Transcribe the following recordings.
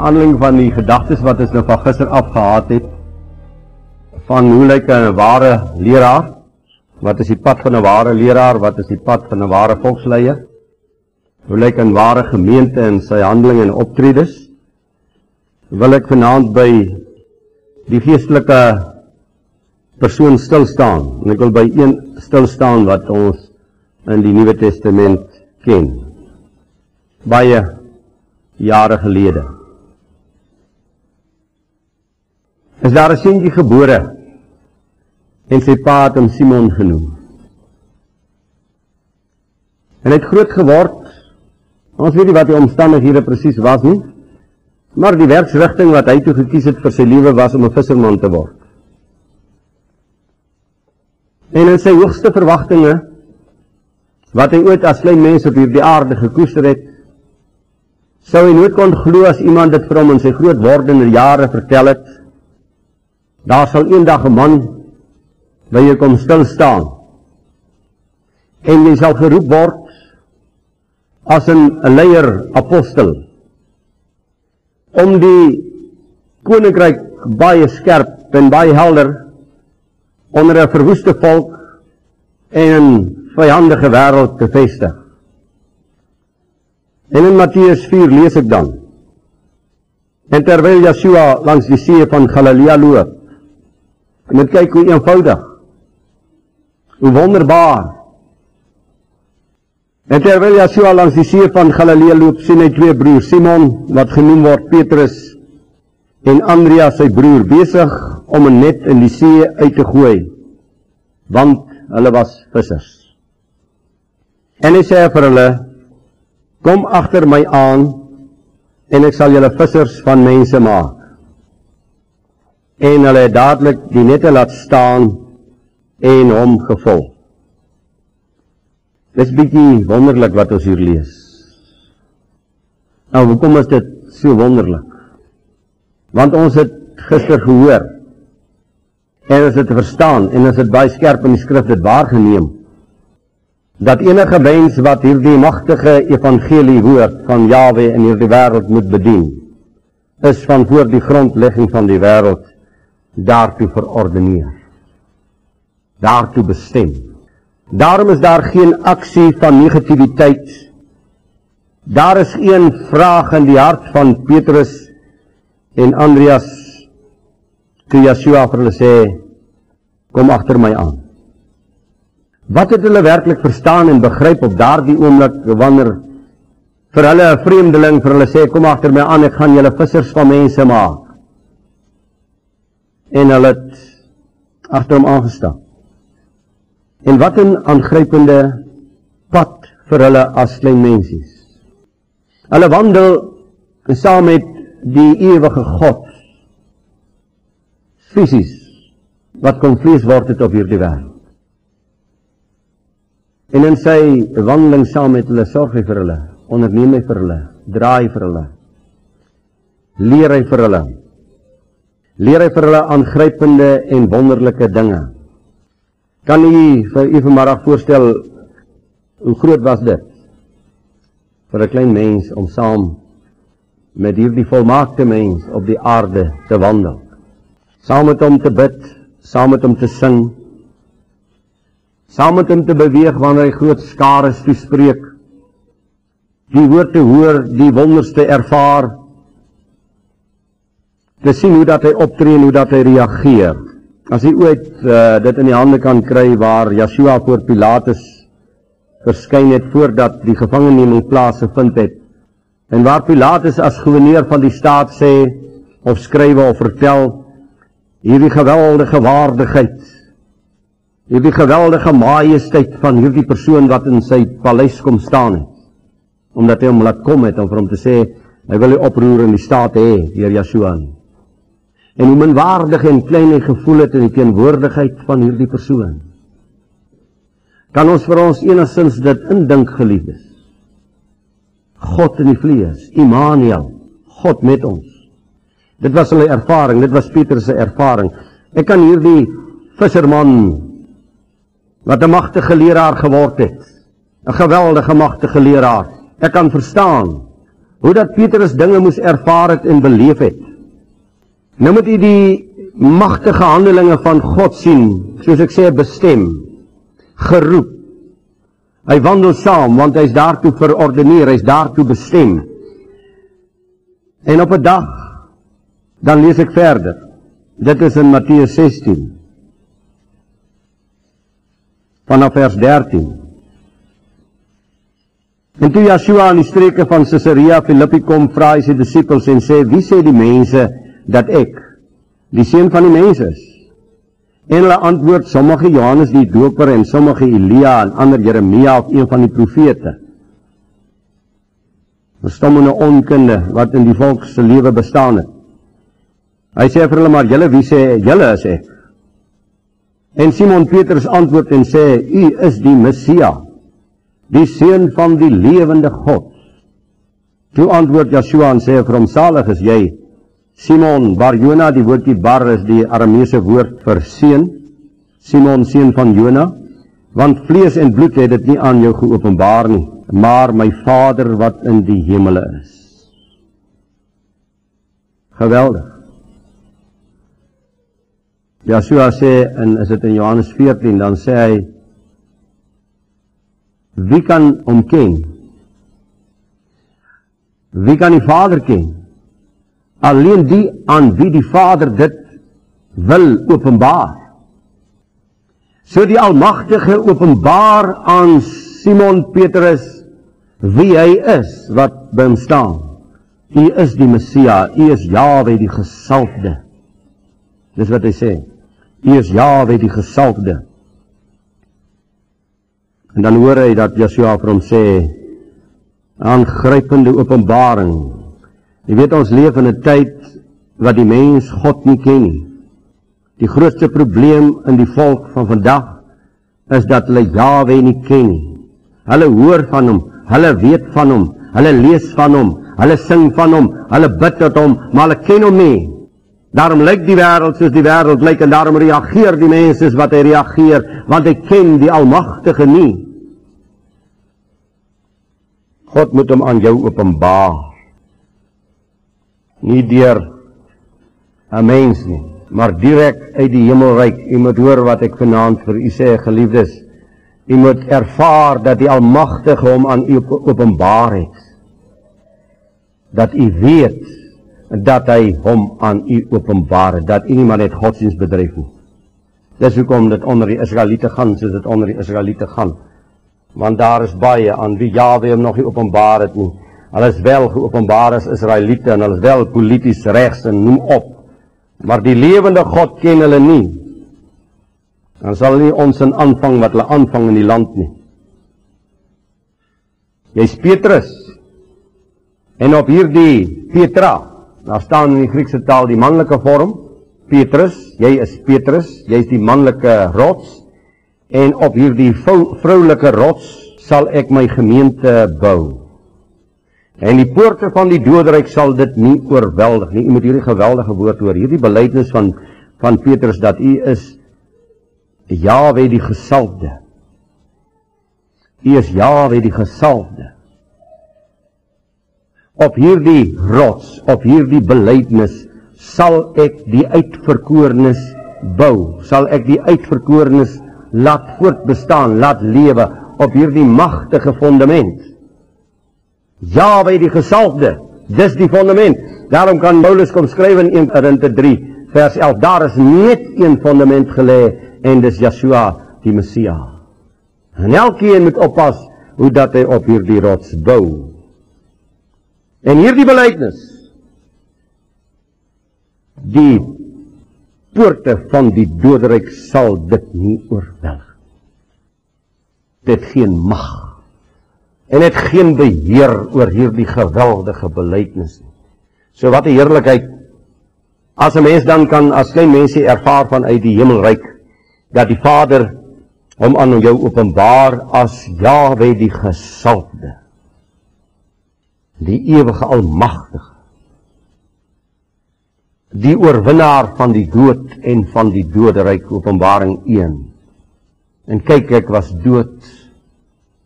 aanleiding van die gedagtes wat ons nou van gister afgehaat het van hoe lyk 'n ware leraar? Wat is die pad van 'n ware leraar? Wat is die pad van 'n ware volksleier? Hoe lyk 'n ware gemeente in sy handelinge en optredes? Wil ek vanaand by die geestelike persoon stil staan. En ek wil by een stil staan wat ons in die Nuwe Testament ken. Baie jare gelede. Is daar 'n seentjie gebore en sy pa het hom Simon genoem. En hy het groot geword. Ons weet nie wat die omstandighede presies was nie. Maar die werksrigting wat hy toe gekies het vir sy lewe was om 'n visserman te word. En in sy hoogste verwagtinge wat hy ooit as klein mens op hierdie aarde gekoester het, sou hy nooit kon glo as iemand dit vir hom in sy groot wordende jare vertel het. Daar sal eendag 'n man by jou kom stil staan. En jy sal geroep word as 'n leier apostel om die koninkryk baie skerp en baie helder onder 'n verwoeste volk en 'n vyandige wêreld te vestig. En in Matteus 4 lees ek dan: En terwyl Yeshua langs die see van Galilea loop, en net kyk hoe eenvoudig, hoe wonderbaar. En terwyl Yeshua langs die see van Galilea loop, sien hy twee broers, Simon wat genoem word Petrus en Andreas sy broer besig om 'n net in die see uit te gooi want hulle was vissers. En hy sê vir hulle: "Kom agter my aan en ek sal julle vissers van mense maak." En hulle het dadelik die nette laat staan en hom gevolg. Dis bietjie wonderlik wat ons hier lees. Nou, hoekom is dit so wonderlik? Want ons het gister gehoor en as dit te verstaan en as dit baie skerp in die skrif dit waargeneem dat enige mens wat hierdie magtige evangelie hoor van Jawe in hierdie wêreld moet bedien is van voor die grondlegging van die wêreld daartoe verordeneer daartoe bestem daarom is daar geen aksie van negativiteit daar is een vraag in die hart van Petrus en Andreas toe Yeshua vir hulle sê kom agter my aan. Wat het hulle werklik verstaan en begryp op daardie oomblik wanneer vir hulle vreemdeling vir hulle sê kom agter my aan ek gaan julle vissers van mense maak. En hulle het agter hom aangestap. En wat 'n aangrypende pad vir hulle as klein mensies. Hulle wandel saam met die ewige God fisies wat kon vlees word het op hierdie wêreld. En in sy wandeling saam met hulle sorg hy vir hulle, onderneem hy vir hulle, draai vir hulle. Leer hy vir hulle. Leer hy vir hulle aangrypende en wonderlike dinge. Kan u vir u vanmiddag voorstel hoe groot was dit vir 'n klein mens om saam met hierdie volmaakte mens op die aarde te wandel? saam met hom te bid, saam met hom te sing, saam met hom te beweeg wanneer hy groot skare toespreek, die woord te hoor, die wonders te ervaar, te sien hoe dat hy optree en hoe dat hy reageer. As hy ooit uh, dit in die hande kan kry waar Yeshua voor Pilatus verskyn het voordat die gevangeneming plaasgevind het en waar Pilatus as goewerneur van die staat sê of skrywe of vertel hierdie geweldige waardigheid hierdie geweldige majesteit van hierdie persoon wat in sy paleis kom staan het omdat hy hom laat kom het om vir hom te sê hy wil hy oproer in die staat hê deur Yeshua en hoe minwaardig en klein hy gevoel het in die teenwoordigheid van hierdie persoon kan ons vir ons enigstens dit indink geliefdes God in die vlees Immanuel God met ons Dit was hulle ervaring, dit was Petrus se ervaring. Ek kan hierdie visserman wat 'n magtige leraar geword het, 'n geweldige magtige leraar. Ek kan verstaan Hoe dat Petrus dinge moes ervaar het en beleef het. Nou moet u die magtige handelinge van God sien, soos ek sê bestem, geroep. Hy wandel saam want hy's daartoe verordeneer, hy's daartoe bestem. En op 'n dag dan lees ek verder. Dit is in Matteus 16 vanaf vers 13. En toe Yeshua aan die streke van Caesarea Philippi kom, vra hy sy disippels en sê: "Wie sê die mense dat ek die seun van die mens is?" En hulle antwoord: "Sommige Johannes die Doper en sommige Elia en ander Jeremia of een van die profete." Verstommende onkunde wat in die volk se lewe bestaan het. Hy sê vir hulle: "Maar julle, wie sê julle is ek?" En Simon Petrus antwoord en sê: "U is die Messia, die seun van die lewende God." Toe antwoord Joshua en sê vir hom: "Salig is jy, Simon Bar-Jona, die woordjie bar is die Arameese woord vir seun, Simon seun van Jona, want vlees en bloed het dit nie aan jou geopenbaar nie, maar my Vader wat in die hemele is." Geweldig. Joshua sê en is dit in Johannes 14 dan sê hy wie kan hom ken? Wie kan die Vader ken? Alleen die aan wie die Vader dit wil openbaar. So die Almagtige openbaar aan Simon Petrus wie hy is wat by hom staan. U is die Messia, u is Jahwe die gesalfde. Dis wat hy sê. U is Jahwe die gesalfde. En dan hoor hy dat Joshua vir hom sê aangrypende openbaring. Jy weet ons leef in 'n tyd wat die mens God nie ken nie. Die grootste probleem in die volk van vandag is dat hulle Jahwe nie ken nie. Hulle hoor van hom, hulle weet van hom, hulle lees van hom, hulle sing van hom, hulle bid tot hom, maar hulle ken hom nie. Daarom lyk die wêreld soos die wêreld lyk en daarom reageer die mense soos wat hy reageer, want hy ken die Almagtige nie. God moet hom aan jou openbaar. Nie deur 'n mens nie, maar direk uit die hemelryk. U moet hoor wat ek vanaand vir u sê, geliefdes. U moet ervaar dat die Almagtige hom aan u openbaar het. Dat u weet dat hy hom aan u openbaar dat u nie maar net godsdienst bedryf nie. Dis hoekom dit onder die Israeliete gaan soos dit onder die Israeliete gaan. Want daar is baie aan wie Jahwe hom nog nie openbaar het nie. Hulle is wel geopenbaar as Israeliete en hulle is wel polities regs en noem op. Maar die lewende God ken hulle nie. Dan sal nie ons in aanvang wat hulle aanvang in die land nie. Jy's Petrus. En op hierdie Petra Daar staan in die Griekse taal die manlike vorm Petrus, jy is Petrus, jy's die manlike rots en op hierdie vroulike rots sal ek my gemeente bou. En die poorte van die doodryk sal dit nie oorweldig nie. U moet hierdie geweldige woord hoor. Hierdie belydenis van van Petrus dat u is Jahwe die gesalfde. U is Jahwe die gesalfde op hierdie rots, op hierdie belydenis sal ek die uitverkorenes bou, sal ek die uitverkorenes laat voortbestaan, laat lewe op hierdie magtige fondament. Jawe die gesalfde, dis die fondament. Daarom kan Paulus kom skryf in 1 Korinte 3 vers 11, daar is net een fondament gelê en dis Yeshua die Messia. En elkeen moet oppas hoe dat hy op hierdie rots bou. En hierdie belydenis die poorte van die doderyk sal dit nie oorweldig. Dit geen mag en dit geen beheer oor hierdie geweldige belydenis nie. So wat 'n heerlikheid as 'n mens dan kan as klein mense ervaar vanuit die hemelryk dat die Vader hom aan jou openbaar as Jahwe die gesalfde die ewige almagtige die oorwinnaar van die dood en van die doderyk openbaring 1 en kyk ek was dood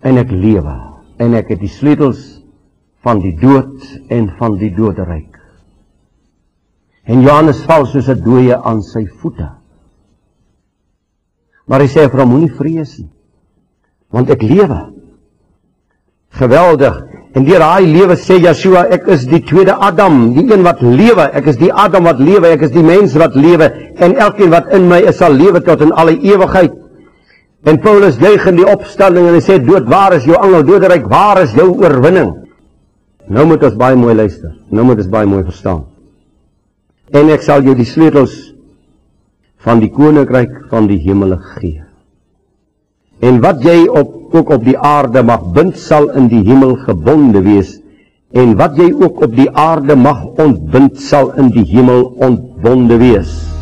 en ek lewe en ek het die sleutels van die dood en van die doderyk. En Johannes val soos 'n dooie aan sy voete. Maar hy sê vir hom moenie vrees nie. Want ek lewe. Geweldig. En deur daai lewe sê Yeshua, ek is die tweede Adam, die een wat lewe. Ek is die Adam wat lewe, ek is die mens wat lewe en elkeen wat in my is sal lewe tot in alle ewigheid. En Paulus juig in die opstanding en hy sê dood, waar is jou angel doderyk? Waar is jou oorwinning? Nou moet ons baie mooi luister. Nou moet ons baie mooi verstaan. En ek sal jou die sleutels van die koninkryk van die hemele gee. En wat jy op ook op die aarde mag bind sal in die hemel gebonde wees en wat jy ook op die aarde mag ontbind sal in die hemel ontbonde wees.